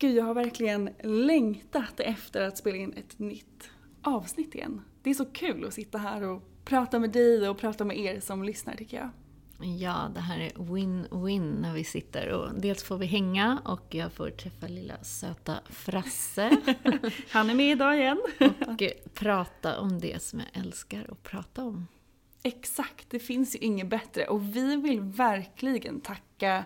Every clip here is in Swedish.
Gud, jag har verkligen längtat efter att spela in ett nytt avsnitt igen. Det är så kul att sitta här och prata med dig och prata med er som lyssnar tycker jag. Ja, det här är win-win när vi sitter och dels får vi hänga och jag får träffa lilla söta Frasse Han är med idag igen. och prata om det som jag älskar att prata om. Exakt, det finns ju inget bättre och vi vill verkligen tacka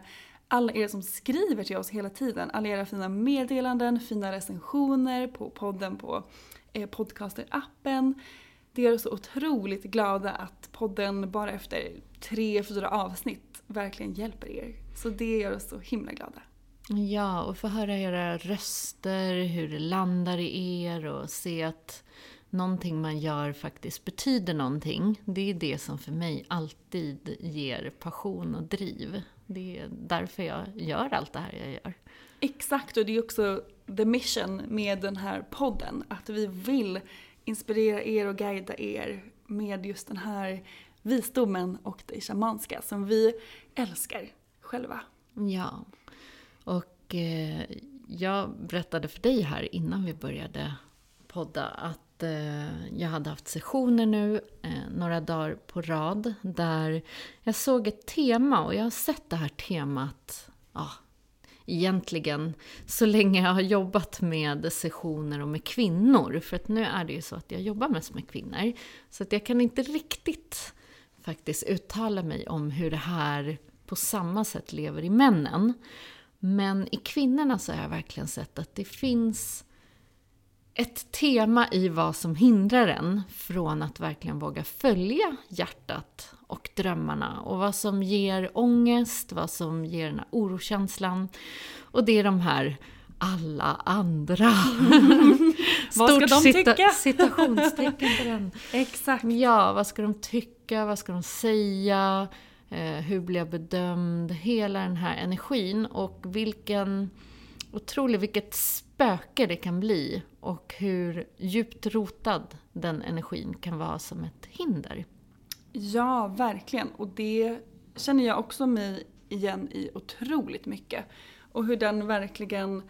alla er som skriver till oss hela tiden. Alla era fina meddelanden, fina recensioner på podden på eh, podcasterappen. Det gör oss så otroligt glada att podden bara efter tre, fyra avsnitt verkligen hjälper er. Så det gör oss så himla glada. Ja, och få höra era röster, hur det landar i er och se att någonting man gör faktiskt betyder någonting. Det är det som för mig alltid ger passion och driv. Det är därför jag gör allt det här jag gör. Exakt, och det är också the mission med den här podden. Att vi vill inspirera er och guida er med just den här visdomen och det shamanska som vi älskar själva. Ja. Och eh, jag berättade för dig här innan vi började podda att eh, jag hade haft sessioner nu eh, några dagar på rad där jag såg ett tema och jag har sett det här temat ja, egentligen så länge jag har jobbat med sessioner och med kvinnor. För att nu är det ju så att jag jobbar mest med kvinnor. Så att jag kan inte riktigt faktiskt uttala mig om hur det här på samma sätt lever i männen. Men i kvinnorna så har jag verkligen sett att det finns ett tema i vad som hindrar en från att verkligen våga följa hjärtat och drömmarna och vad som ger ångest, vad som ger den här orokänslan. Och det är de här alla andra. Vad ska de tycka? Citationstecken på den. Exakt. Ja, vad ska de tycka? Vad ska de säga? Eh, hur blir jag bedömd? Hela den här energin och vilken otroligt, vilket spöke det kan bli och hur djupt rotad den energin kan vara som ett hinder. Ja, verkligen. Och det känner jag också mig igen i otroligt mycket. Och hur den verkligen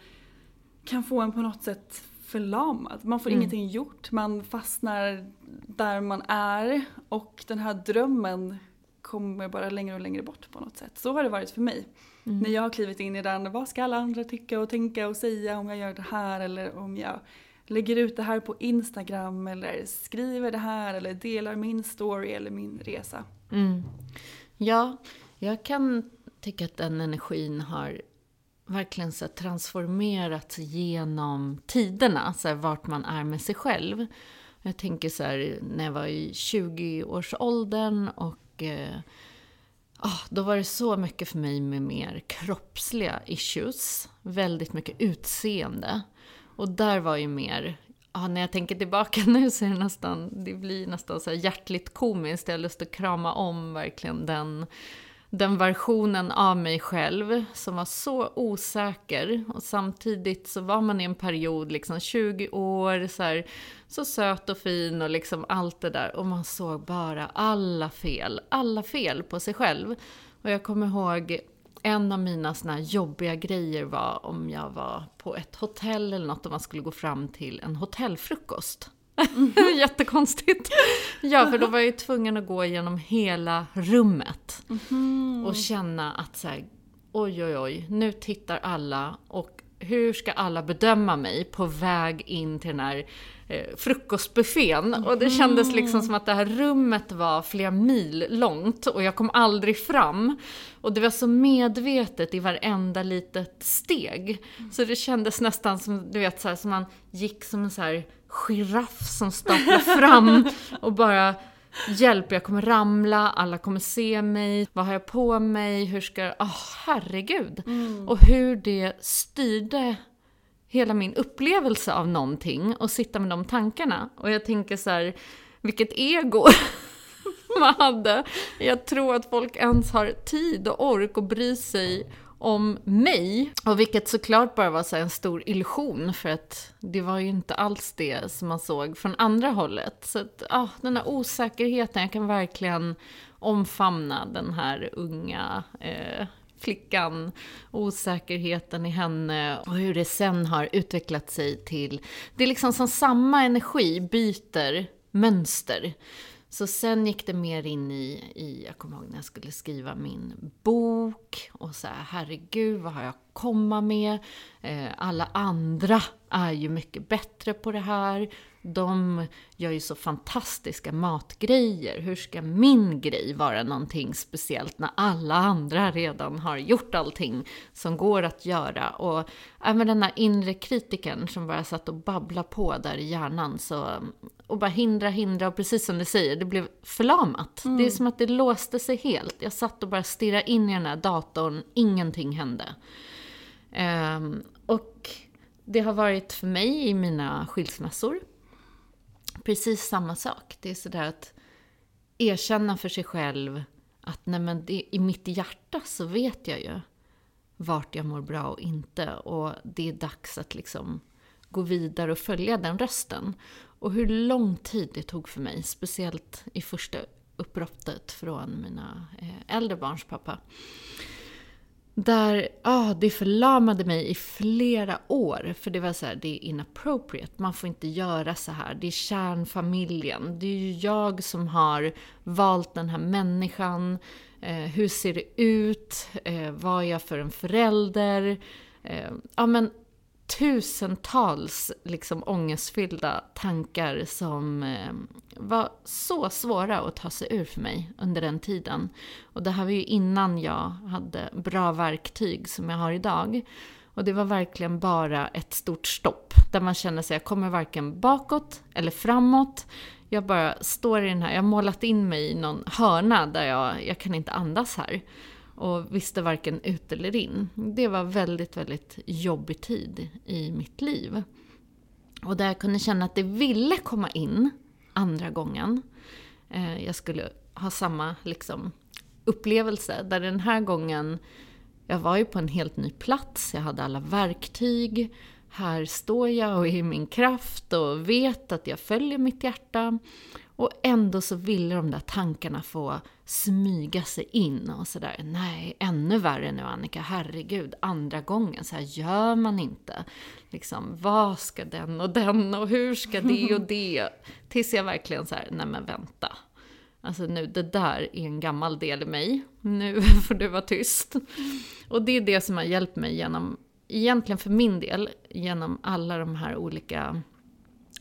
kan få en på något sätt förlamad. Man får Mm. ingenting gjort, man fastnar där man är och den här drömmen kommer bara längre och längre bort på något sätt. Så har det varit för mig. Mm. När jag har klivit in i den, vad ska alla andra tycka och tänka och säga om jag gör det här eller om jag lägger ut det här på Instagram eller skriver det här eller delar min story eller min resa. Mm. Ja, jag kan tycka att den energin har verkligen så transformerats genom tiderna, så här, vart man är med sig själv. Jag tänker så här, när jag var i 20-årsåldern och eh, oh, då var det så mycket för mig med mer kroppsliga issues. Väldigt mycket utseende. Och där var ju mer, ah, när jag tänker tillbaka nu så är det nästan, det blir nästan så här hjärtligt komiskt. Jag har lust att krama om verkligen den den versionen av mig själv som var så osäker. Och samtidigt så var man i en period, liksom 20 år, så, här, så söt och fin och liksom allt det där. Och man såg bara alla fel, alla fel på sig själv. Och jag kommer ihåg en av mina såna jobbiga grejer var om jag var på ett hotell eller något och man skulle gå fram till en hotellfrukost. Mm. Jättekonstigt. Ja, för då var jag ju tvungen att gå igenom hela rummet. Mm. Och känna att så här, oj oj oj, nu tittar alla och hur ska alla bedöma mig på väg in till den här eh, frukostbuffén? Och det kändes liksom som att det här rummet var flera mil långt och jag kom aldrig fram. Och det var så medvetet i varenda litet steg. Så det kändes nästan som, du vet, så här, som man gick som en så här giraff som staplar fram och bara Hjälp, jag kommer ramla, alla kommer se mig, vad har jag på mig, hur ska jag... Oh, herregud! Mm. Och hur det styrde hela min upplevelse av någonting och sitta med de tankarna. Och jag tänker så här, vilket ego man hade. Jag tror att folk ens har tid och ork att bry sig om mig. Och vilket såklart bara var så en stor illusion för att det var ju inte alls det som man såg från andra hållet. Så att, ah, den här osäkerheten, jag kan verkligen omfamna den här unga eh, flickan, osäkerheten i henne och hur det sen har utvecklat sig till... Det är liksom som samma energi byter mönster. Så sen gick det mer in i, i, jag kommer ihåg när jag skulle skriva min bok och så här, herregud, vad har jag att komma med? Eh, alla andra är ju mycket bättre på det här. De gör ju så fantastiska matgrejer. Hur ska min grej vara någonting speciellt när alla andra redan har gjort allting som går att göra? Och även den här inre kritiken som bara satt och babblade på där i hjärnan. Så, och bara hindra, hindra och precis som du säger, det blev förlamat. Mm. Det är som att det låste sig helt. Jag satt och bara stirrade in i den här datorn, ingenting hände. Um, och det har varit för mig i mina skilsmässor precis samma sak. Det är sådär att erkänna för sig själv att nej men det, i mitt hjärta så vet jag ju vart jag mår bra och inte. Och det är dags att liksom gå vidare och följa den rösten. Och hur lång tid det tog för mig, speciellt i första uppbrottet från mina eh, äldre barns pappa. Där, ah, det förlamade mig i flera år. För det var så här, det är inappropriate. Man får inte göra så här. Det är kärnfamiljen. Det är ju jag som har valt den här människan. Eh, hur ser det ut? Eh, vad är jag för en förälder? Eh, ja, men tusentals liksom ångestfyllda tankar som eh, var så svåra att ta sig ur för mig under den tiden. Och det här var ju innan jag hade bra verktyg som jag har idag. Och det var verkligen bara ett stort stopp. Där man känner sig, jag kommer varken bakåt eller framåt. Jag bara står i den här, jag har målat in mig i någon hörna där jag, jag kan inte andas här och visste varken ut eller in. Det var väldigt, väldigt jobbig tid i mitt liv. Och där jag kunde känna att det ville komma in andra gången. Eh, jag skulle ha samma liksom, upplevelse, där den här gången jag var ju på en helt ny plats, jag hade alla verktyg. Här står jag och är i min kraft och vet att jag följer mitt hjärta. Och ändå så ville de där tankarna få smyga sig in och sådär. Nej, ännu värre nu Annika, herregud, andra gången, så här gör man inte. Liksom, vad ska den och den och hur ska det och det? Tills jag verkligen så här, nej men vänta. Alltså nu, det där är en gammal del i mig. Nu får du vara tyst. Och det är det som har hjälpt mig genom, egentligen för min del, genom alla de här olika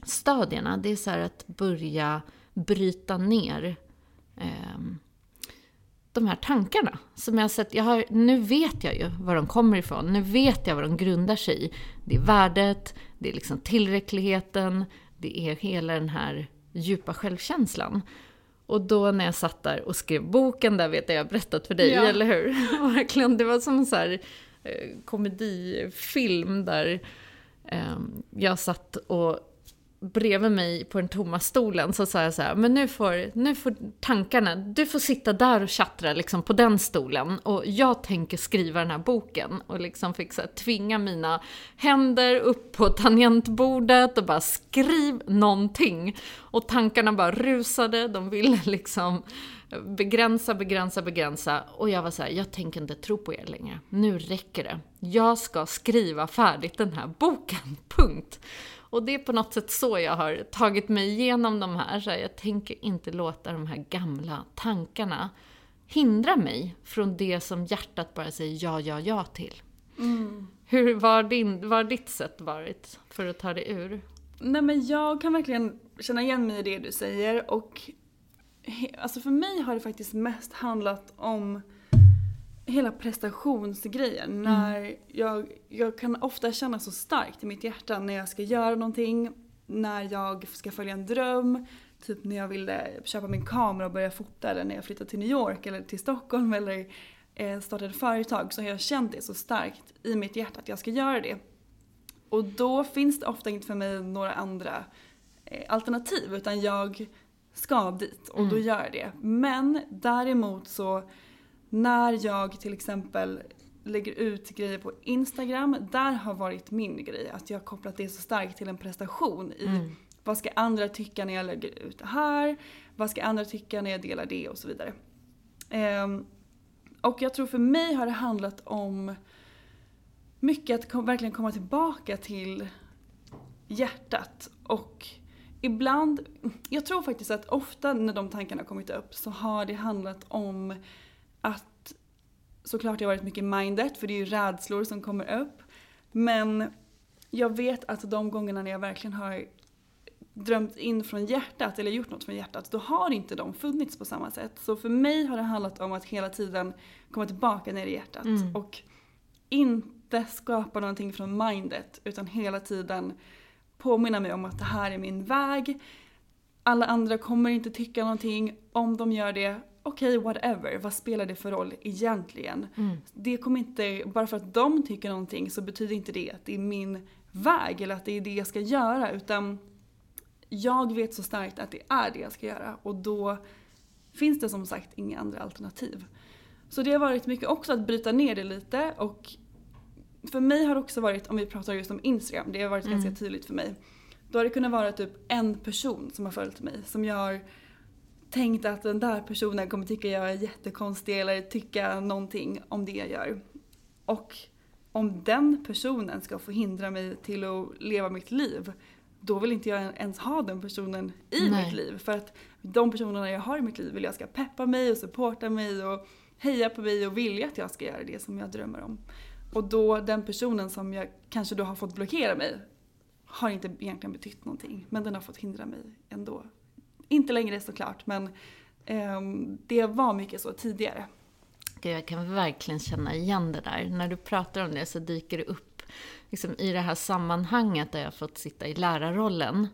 stadierna. Det är så att börja bryta ner eh, de här tankarna som jag har sett. Jag har, nu vet jag ju var de kommer ifrån. Nu vet jag vad de grundar sig i. Det är värdet, det är liksom tillräckligheten, det är hela den här djupa självkänslan. Och då när jag satt där och skrev boken, där vet jag jag berättat för dig, ja. eller hur? Verkligen, det var som så här, Eh, komedifilm där eh, jag satt och bredvid mig på den tomma stolen så sa jag så här, men nu får, nu får tankarna, du får sitta där och tjattra liksom på den stolen och jag tänker skriva den här boken och liksom fick så här, tvinga mina händer upp på tangentbordet och bara skriv någonting. Och tankarna bara rusade, de ville liksom begränsa, begränsa, begränsa. Och jag var så här, jag tänker inte tro på er längre. Nu räcker det. Jag ska skriva färdigt den här boken, punkt. Och det är på något sätt så jag har tagit mig igenom de här. Så jag tänker inte låta de här gamla tankarna hindra mig från det som hjärtat bara säger ja, ja, ja till. Mm. Hur var, din, var ditt sätt varit för att ta dig ur? Nej men jag kan verkligen känna igen mig i det du säger och alltså för mig har det faktiskt mest handlat om hela prestationsgrejen. Mm. När jag, jag kan ofta känna så starkt i mitt hjärta när jag ska göra någonting, när jag ska följa en dröm, typ när jag ville köpa min kamera och börja fota eller när jag flyttade till New York eller till Stockholm eller eh, startade företag så har jag känt det så starkt i mitt hjärta att jag ska göra det. Och då finns det ofta inte för mig några andra eh, alternativ utan jag ska dit och mm. då gör jag det. Men däremot så när jag till exempel lägger ut grejer på Instagram, där har varit min grej. Att jag har kopplat det så starkt till en prestation i mm. vad ska andra tycka när jag lägger ut det här? Vad ska andra tycka när jag delar det och så vidare. Um, och jag tror för mig har det handlat om mycket att kom, verkligen komma tillbaka till hjärtat och ibland, jag tror faktiskt att ofta när de tankarna har kommit upp så har det handlat om att såklart det har varit mycket mindet för det är ju rädslor som kommer upp. Men jag vet att de gångerna när jag verkligen har drömt in från hjärtat eller gjort något från hjärtat, då har inte de funnits på samma sätt. Så för mig har det handlat om att hela tiden komma tillbaka ner i hjärtat mm. och inte skapa någonting från mindet utan hela tiden påminna mig om att det här är min väg. Alla andra kommer inte tycka någonting. Om de gör det, okej okay, whatever, vad spelar det för roll egentligen? Mm. Det kommer inte, bara för att de tycker någonting så betyder inte det att det är min väg eller att det är det jag ska göra utan jag vet så starkt att det är det jag ska göra och då finns det som sagt inga andra alternativ. Så det har varit mycket också att bryta ner det lite och för mig har det också varit, om vi pratar just om Instagram, det har varit mm. ganska tydligt för mig. Då har det kunnat vara typ en person som har följt mig som jag har tänkt att den där personen kommer tycka jag är jättekonstig eller tycka någonting om det jag gör. Och om den personen ska få hindra mig till att leva mitt liv, då vill inte jag ens ha den personen i Nej. mitt liv. För att de personerna jag har i mitt liv vill jag ska peppa mig och supporta mig och heja på mig och vilja att jag ska göra det som jag drömmer om. Och då den personen som jag kanske då har fått blockera mig har inte egentligen betytt någonting. Men den har fått hindra mig ändå inte längre såklart men eh, det var mycket så tidigare. Jag kan verkligen känna igen det där. När du pratar om det så dyker det upp liksom, i det här sammanhanget där jag fått sitta i lärarrollen.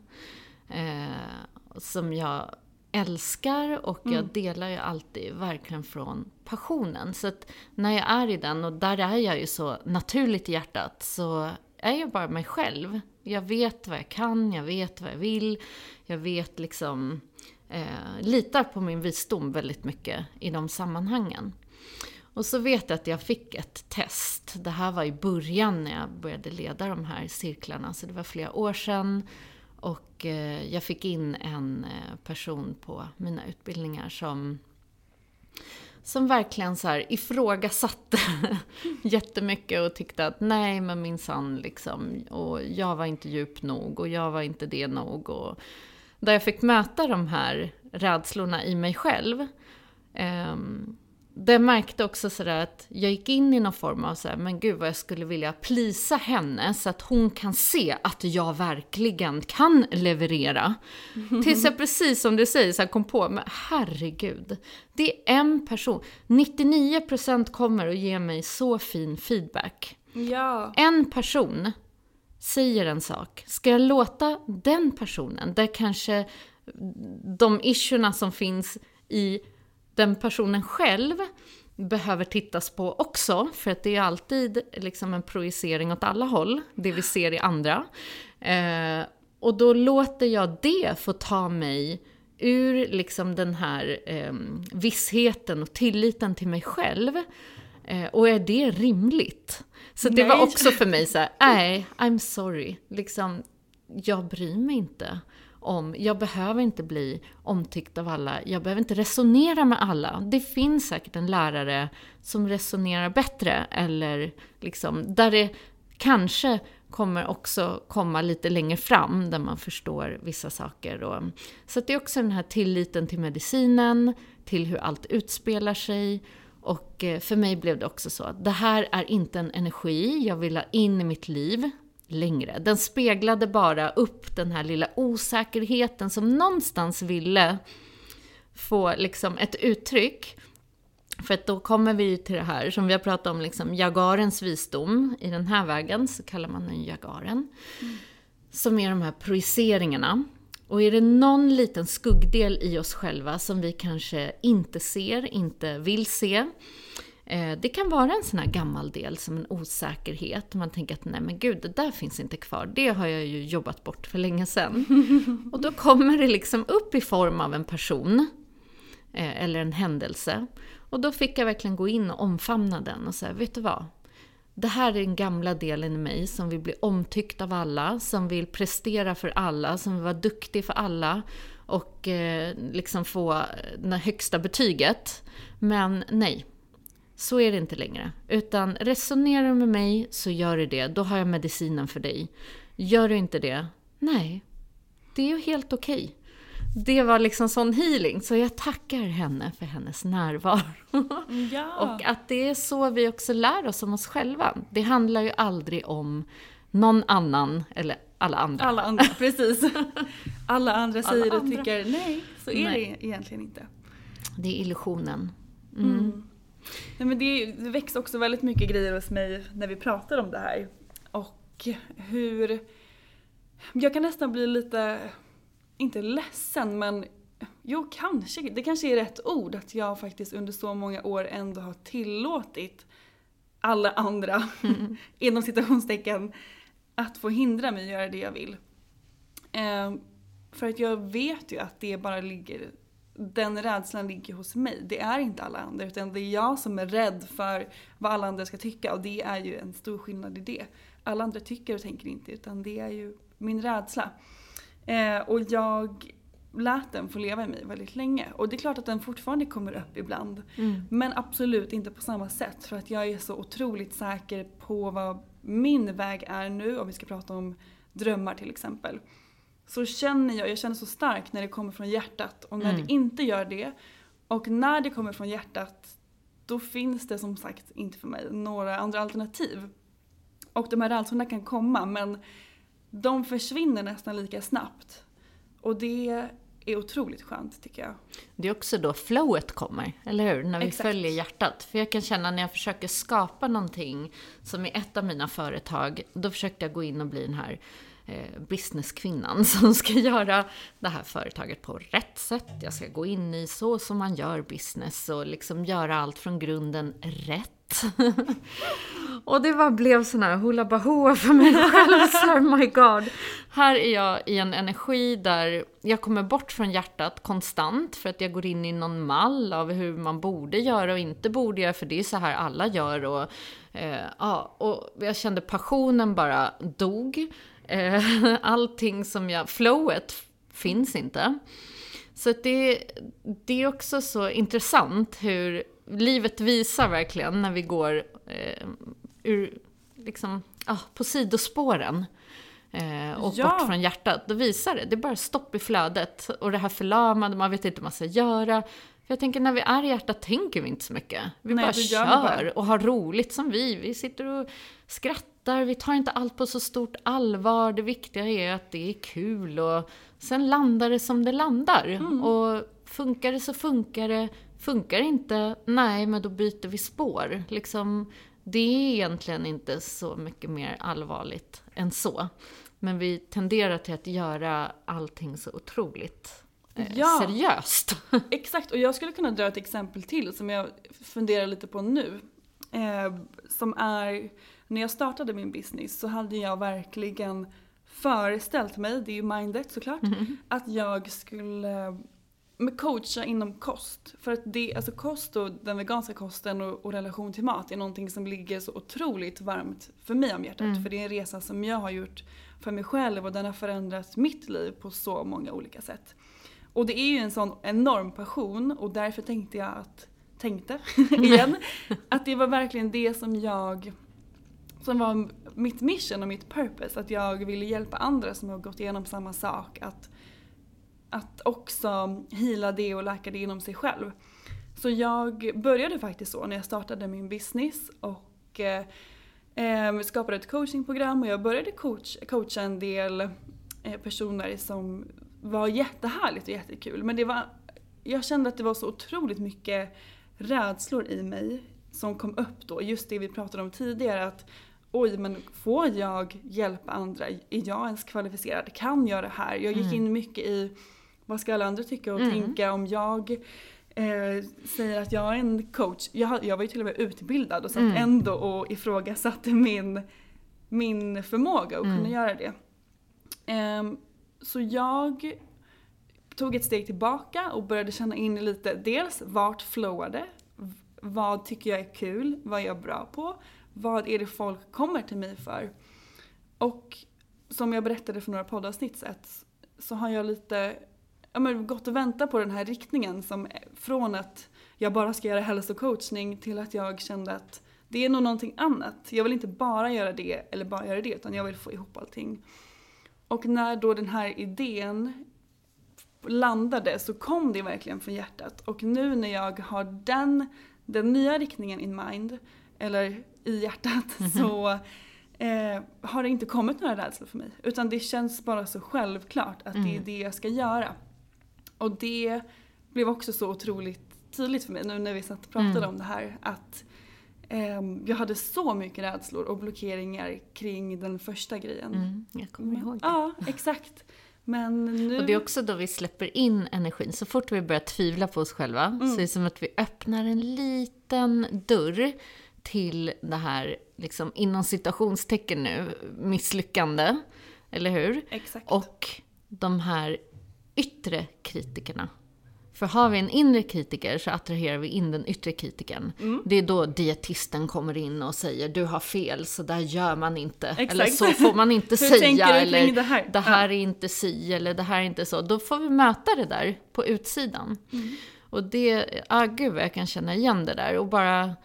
Eh, som jag älskar och jag mm. delar ju alltid verkligen från passionen. Så att när jag är i den, och där är jag ju så naturligt i hjärtat, så är jag bara mig själv. Jag vet vad jag kan, jag vet vad jag vill, jag vet liksom, eh, litar på min visdom väldigt mycket i de sammanhangen. Och så vet jag att jag fick ett test. Det här var i början när jag började leda de här cirklarna, så det var flera år sedan. Och eh, jag fick in en eh, person på mina utbildningar som som verkligen så här ifrågasatte jättemycket och tyckte att nej men minsann liksom, och jag var inte djup nog och jag var inte det nog. Och där jag fick möta de här rädslorna i mig själv. Um, det märkte också sådär att jag gick in i någon form av såhär, men gud vad jag skulle vilja plisa henne så att hon kan se att jag verkligen kan leverera. Tills jag precis som du säger så kom på, men herregud. Det är en person. 99% kommer att ge mig så fin feedback. Ja. En person säger en sak. Ska jag låta den personen, där kanske de issuerna som finns i den personen själv behöver tittas på också, för att det är alltid liksom en projicering åt alla håll, det vi ser i andra. Eh, och då låter jag det få ta mig ur liksom den här eh, vissheten och tilliten till mig själv. Eh, och är det rimligt? Så det Nej. var också för mig så här, nej, I'm sorry. Liksom, jag bryr mig inte om, jag behöver inte bli omtyckt av alla, jag behöver inte resonera med alla. Det finns säkert en lärare som resonerar bättre, eller liksom, där det kanske kommer också komma lite längre fram, där man förstår vissa saker. Och, så att det är också den här tilliten till medicinen, till hur allt utspelar sig. Och eh, för mig blev det också så att det här är inte en energi jag vill ha in i mitt liv längre. Den speglade bara upp den här lilla osäkerheten som någonstans ville få liksom ett uttryck. För att då kommer vi ju till det här som vi har pratat om, liksom jagarens visdom. I den här vägen så kallar man den jagaren. Som är de här projiceringarna. Och är det någon liten skuggdel i oss själva som vi kanske inte ser, inte vill se eh, Det kan vara en sån här gammal del som en osäkerhet. Man tänker att nej men gud, det där finns inte kvar. Det har jag ju jobbat bort för länge sedan. Och då kommer det liksom upp i form av en person. eh, Eller en händelse. Och då fick jag verkligen gå in och omfamna den och säga, vet du vad? Det här är den gamla delen i mig som vill bli omtyckt av alla, som vill prestera för alla, som vill vara duktig för alla och eh, liksom få det högsta betyget. Men nej, så är det inte längre. Utan resonerar du med mig så gör du det, då har jag medicinen för dig. Gör du inte det, nej, det är ju helt okej. Det var liksom sån healing, så jag tackar henne för hennes närvaro. Ja. Och att det är så vi också lär oss om oss själva. Det handlar ju aldrig om någon annan, eller alla andra. Alla andra, precis. Alla andra Alla säger och andra. tycker nej, så är Nej. det egentligen inte. Det är illusionen. Nej, men det, det väcks också väldigt mycket grejer hos mig när vi pratar om det här. Och hur... Jag kan nästan bli lite, inte ledsen men jo kanske, det kanske är rätt ord att jag faktiskt under så många år ändå har tillåtit alla andra, inom citationstecken, att få hindra mig att göra det jag vill. Eh, för att jag vet ju att det bara ligger, den rädslan ligger hos mig. Det är inte alla andra utan det är jag som är rädd för vad alla andra ska tycka och det är ju en stor skillnad i det. Alla andra tycker och tänker inte utan det är ju min rädsla. Eh, och jag lät den få leva i mig väldigt länge. Och det är klart att den fortfarande kommer upp ibland. Men absolut inte på samma sätt för att jag är så otroligt säker på vad min väg är nu, om vi ska prata om drömmar till exempel. Så känner jag, jag känner så starkt när det kommer från hjärtat och när det inte gör det och när det kommer från hjärtat då finns det som sagt inte för mig några andra alternativ. Och de här rädslorna kan komma men de försvinner nästan lika snabbt. Och det är otroligt skönt tycker jag. Det är också då flowet kommer, eller hur? När vi Exakt. följer hjärtat. För jag kan känna när jag försöker skapa någonting, som i ett av mina företag, då försökte jag gå in och bli den här Eh, businesskvinnan som ska göra det här företaget på rätt sätt. Jag ska gå in i så som man gör business och liksom göra allt från grunden rätt. Och det bara blev sån här hula bahoa för mig själv. Så här, my god. Här är jag i en energi där jag kommer bort från hjärtat konstant för att jag går in i någon mall av hur man borde göra och inte borde göra, för det är så här alla gör. Och, eh, ja, och jag kände passionen bara dog. Eh, allting som jag... Flowet finns inte. Så det, det är också så intressant hur livet visar verkligen när vi går eh, ur, liksom, ah, på sidospåren. Eh, och Ja. bort från hjärtat. Då visar det, det är bara stopp i flödet. Och det här förlamade, man vet inte vad man ska göra. För jag tänker när vi är i hjärtat tänker vi inte så mycket. Vi Nej, bara kör bara. och har roligt som vi. Vi sitter och skrattar, vi tar inte allt på så stort allvar. Det viktiga är att det är kul och sen landar det som det landar. Mm. Och funkar det så funkar det. Funkar det inte, nej men då byter vi spår. Liksom, det är egentligen inte så mycket mer allvarligt än så. Men vi tenderar till att göra allting så otroligt eh, Ja. seriöst. Exakt, och jag skulle kunna dra ett exempel till som jag funderar lite på nu. Eh, som är, när jag startade min business så hade jag verkligen föreställt mig, det är ju mindet såklart, att jag skulle men coacha inom kost. För att det, alltså kost och den veganska kosten och, och relation till mat är någonting som ligger så otroligt varmt för mig om hjärtat. För det är en resa som jag har gjort för mig själv och den har förändrat mitt liv på så många olika sätt. Och det är ju en sån enorm passion och därför tänkte jag att, tänkte igen, att det var verkligen det som jag, som var mitt mission och mitt purpose. Att jag ville hjälpa andra som har gått igenom samma sak att, att också hila det och läka det inom sig själv. Så jag började faktiskt så när jag startade min business och eh, eh, skapade ett coachingprogram och jag började coach, coacha en del eh, personer som var jättehärligt och jättekul. Men det var, jag kände att det var så otroligt mycket rädslor i mig som kom upp då. Just det vi pratade om tidigare att oj men får jag hjälpa andra? Är jag ens kvalificerad? Kan jag det här? Jag gick in mycket i vad ska alla andra tycka och tänka om jag eh, säger att jag är en coach. Jag, jag var ju till och med utbildad och satt ändå och ifrågasatte min, min förmåga att kunna göra det. Ehm, så jag tog ett steg tillbaka och började känna in lite, dels vart flowade? Vad tycker jag är kul? Vad är jag bra på? Vad är det folk kommer till mig för? Och som jag berättade för några poddavsnitt sett så har jag lite ja, men gått och väntat på den här riktningen som från att jag bara ska göra hälsocoachning till att jag kände att det är nog någonting annat. Jag vill inte bara göra det eller bara göra det utan jag vill få ihop allting. Och när då den här idén landade så kom det verkligen från hjärtat. Och nu när jag har den, den nya riktningen in mind, eller i hjärtat, så eh, har det inte kommit några rädslor för mig. Utan det känns bara så självklart att det är det jag ska göra. Och det blev också så otroligt tydligt för mig nu när vi satt och pratade om det här. Att ehm, jag hade så mycket rädslor och blockeringar kring den första grejen. Mm, jag kommer ihåg det. Ja, exakt. Men nu... Och det är också då vi släpper in energin. Så fort vi börjar tvivla på oss själva Mm. så är det som att vi öppnar en liten dörr till det här, liksom inom citationstecken nu, misslyckande. Eller hur? Exakt. Och de här yttre kritikerna. För har vi en inre kritiker så attraherar vi in den yttre kritikern. Mm. Det är då dietisten kommer in och säger du har fel, så där gör man inte. Exakt. Eller så får man inte säga. Eller det här? det här är inte si, eller det här är inte så. Då får vi möta det där på utsidan. Mm. Och det, ah gud vad jag kan känna igen det där. Och bara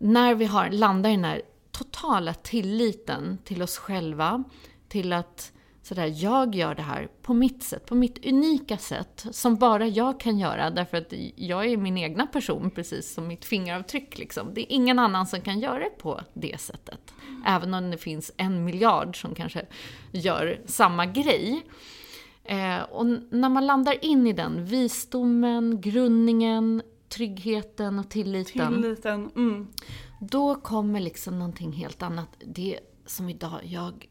när vi har, landar i den här totala tilliten till oss själva, till att sådär, jag gör det här på mitt sätt, på mitt unika sätt, som bara jag kan göra, därför att jag är min egna person, precis som mitt fingeravtryck. Liksom. Det är ingen annan som kan göra det på det sättet. Även om det finns en miljard som kanske gör samma grej. Eh, och när man landar in i den, visdomen, grundningen, tryggheten och tilliten. Tilliten. Mm. Då kommer liksom någonting helt annat. Det som idag, jag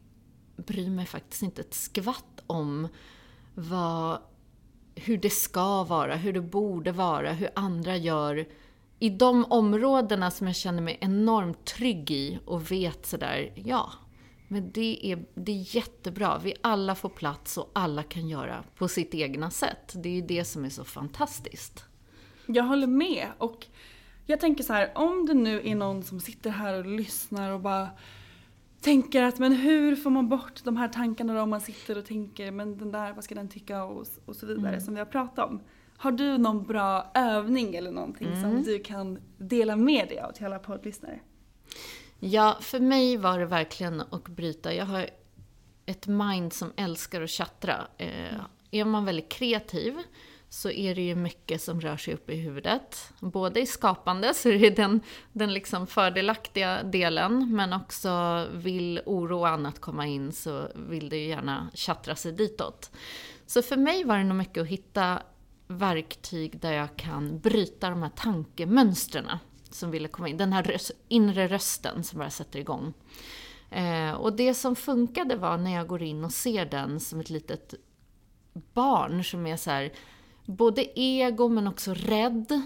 bryr mig faktiskt inte ett skvatt om vad, hur det ska vara, hur det borde vara, hur andra gör. I de områdena som jag känner mig enormt trygg i och vet sådär, ja, men det är, det är jättebra. Vi alla får plats och alla kan göra på sitt egna sätt. Det är ju det som är så fantastiskt. Jag håller med. Och jag tänker så här, om det nu är någon som sitter här och lyssnar och bara tänker att men hur får man bort de här tankarna då om man sitter och tänker men den där, vad ska den tycka och, och så vidare som vi har pratat om. Har du någon bra övning eller någonting som du kan dela med dig av till alla poddlyssnare? Ja, för mig var det verkligen att bryta. Jag har ett mind som älskar att tjattra. Eh, är man väldigt kreativ så är det ju mycket som rör sig upp i huvudet. Både i skapande, så är det den, den liksom fördelaktiga delen, men också vill oro och annat komma in så vill det ju gärna tjattra sig ditåt. Så för mig var det nog mycket att hitta verktyg där jag kan bryta de här tankemönstren som ville komma in. Den här röst, inre rösten som bara sätter igång. Eh, och det som funkade var när jag går in och ser den som ett litet barn som är så här, både ego men också rädd.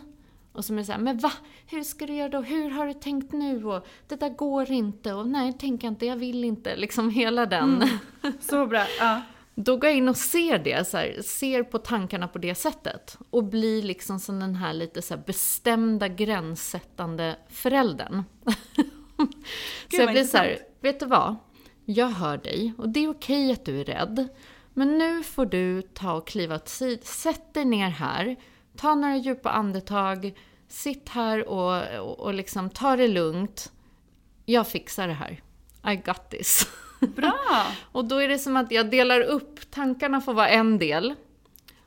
Och som är såhär, men va? Hur ska du göra då? Hur har du tänkt nu? Och det där går inte. Och nej, tänker inte, jag vill inte. Liksom hela den. Mm. Så bra. Ja. Då går jag in och ser det, så här, ser på tankarna på det sättet. Och blir liksom som den här lite så bestämda gränssättande föräldern. så jag blir så här, vet du vad? Jag hör dig och det är okej att du är rädd. Men nu får du ta och kliva åt sidan. Sätt dig ner här. Ta några djupa andetag. Sitt här och, och, och liksom ta det lugnt. Jag fixar det här. I got this. Bra! och då är det som att jag delar upp, tankarna får vara en del.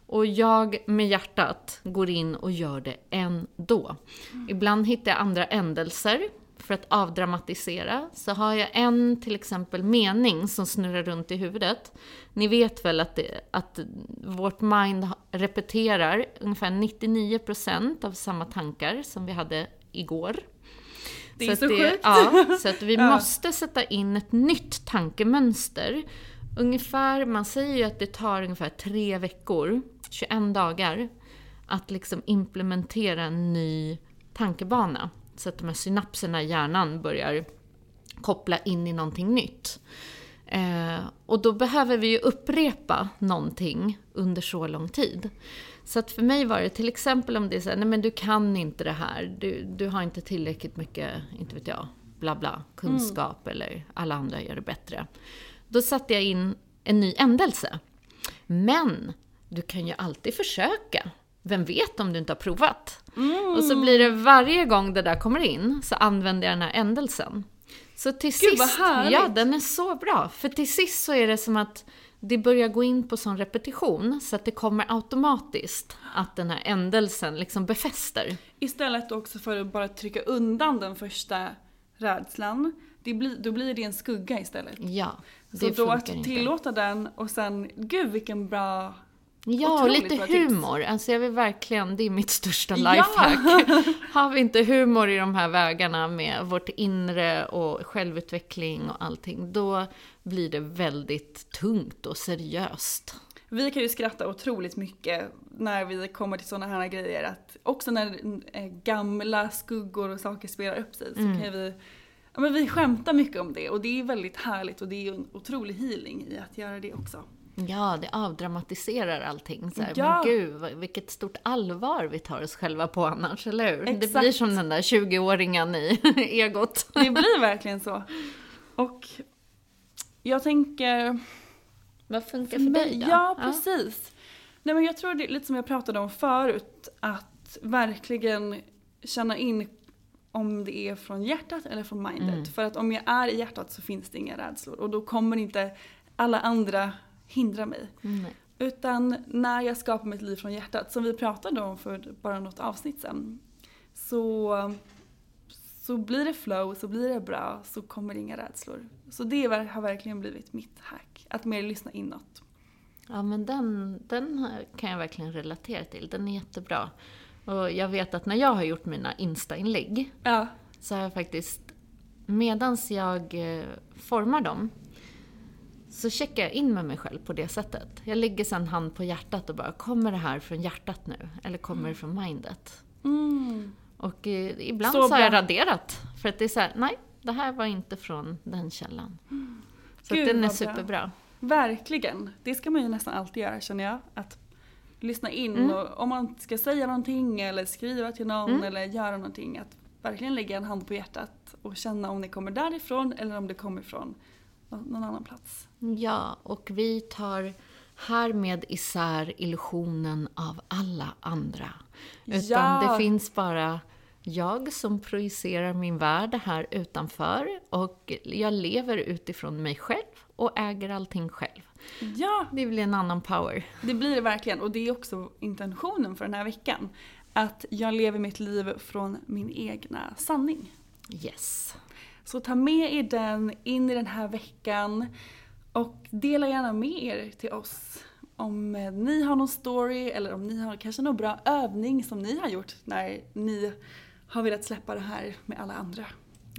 Och jag med hjärtat går in och gör det ändå. Mm. Ibland hittar jag andra ändelser för att avdramatisera. Så har jag en till exempel mening som snurrar runt i huvudet. Ni vet väl att, det, att vårt mind repeterar ungefär 99% av samma tankar som vi hade igår. Det är så, så det, sjukt. Ja, så att vi måste sätta in ett nytt tankemönster. Ungefär, man säger ju att det tar ungefär tre veckor, 21 dagar, att liksom implementera en ny tankebana. Så att de här synapserna i hjärnan börjar koppla in i någonting nytt. Eh, och då behöver vi ju upprepa någonting under så lång tid. Så att för mig var det till exempel om det är så här, nej men du kan inte det här, du, du har inte tillräckligt mycket, inte vet jag, bla bla, kunskap mm. eller alla andra gör det bättre. Då satte jag in en ny ändelse. Men du kan ju alltid försöka. Vem vet om du inte har provat? Mm. Och så blir det varje gång det där kommer in så använder jag den här ändelsen. Så till Gud, sist, ja den är så bra. För till sist så är det som att det börjar gå in på sån repetition så att det kommer automatiskt att den här ändelsen liksom befäster. Istället också för att bara trycka undan den första rädslan, det blir, då blir det en skugga istället. Ja, det Så då att tillåta inte. den och sen, gud vilken bra Ja, och lite humor. Tips. Alltså jag vill verkligen, det är mitt största lifehack. Ja. Har vi inte humor i de här vägarna med vårt inre och självutveckling och allting, då blir det väldigt tungt och seriöst. Vi kan ju skratta otroligt mycket när vi kommer till sådana här grejer. Att också när eh, gamla skuggor och saker spelar upp sig så mm. kan vi Ja, men vi skämtar mycket om det och det är väldigt härligt och det är en otrolig healing i att göra det också. Ja, det avdramatiserar allting. Så här, ja. Men gud, vilket stort allvar vi tar oss själva på annars, eller hur? Exakt. Det blir som den där 20-åringen i egot. Det blir verkligen så. Och jag tänker... Vad funkar för dig då? Ja, precis. Ja. Nej, men jag tror det är lite som jag pratade om förut, att verkligen känna in om det är från hjärtat eller från mindet. Mm. För att om jag är i hjärtat så finns det inga rädslor och då kommer inte alla andra hindra mig. Mm. Utan när jag skapar mitt liv från hjärtat, som vi pratade om för bara något avsnitt sen, så, så blir det flow, så blir det bra, så kommer det inga rädslor. Så det har verkligen blivit mitt hack, att mer lyssna inåt. Ja men den, den kan jag verkligen relatera till, den är jättebra. Och jag vet att när jag har gjort mina Insta-inlägg ja. så har jag faktiskt, medans jag eh, formar dem, så checkar jag in med mig själv på det sättet. Jag lägger sen hand på hjärtat och bara, kommer det här från hjärtat nu? Eller kommer mm. det från mindet? Mm. Och eh, ibland så, så har jag raderat. För att det är så här, nej, det här var inte från den källan. Mm. Så Gud, den är superbra. Bra. Verkligen. Det ska man ju nästan alltid göra känner jag. Att lyssna in mm. och om man ska säga någonting eller skriva till någon mm. eller göra någonting. Att verkligen lägga en hand på hjärtat och känna om det kommer därifrån eller om det kommer från någon annan plats. Ja, och vi tar härmed isär illusionen av alla andra. Utan ja. det finns bara jag som projicerar min värld här utanför och jag lever utifrån mig själv och äger allting själv. Ja, Det blir en annan power. det blir det verkligen. Och det är också intentionen för den här veckan. Att jag lever mitt liv från min egna sanning. Yes. Så ta med er den in i den här veckan och dela gärna med er till oss om eh, ni har någon story eller om ni har kanske någon bra övning som ni har gjort när ni har velat släppa det här med alla andra.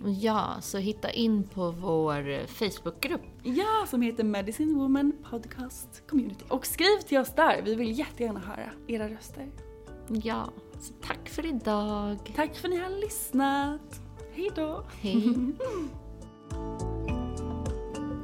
Ja, så hitta in på vår Facebookgrupp. Ja, som heter Medicine Woman Podcast Community. Och skriv till oss där, vi vill jättegärna höra era röster. Ja, så tack för idag. Tack för att ni har lyssnat. Hej då! Hej.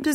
I'm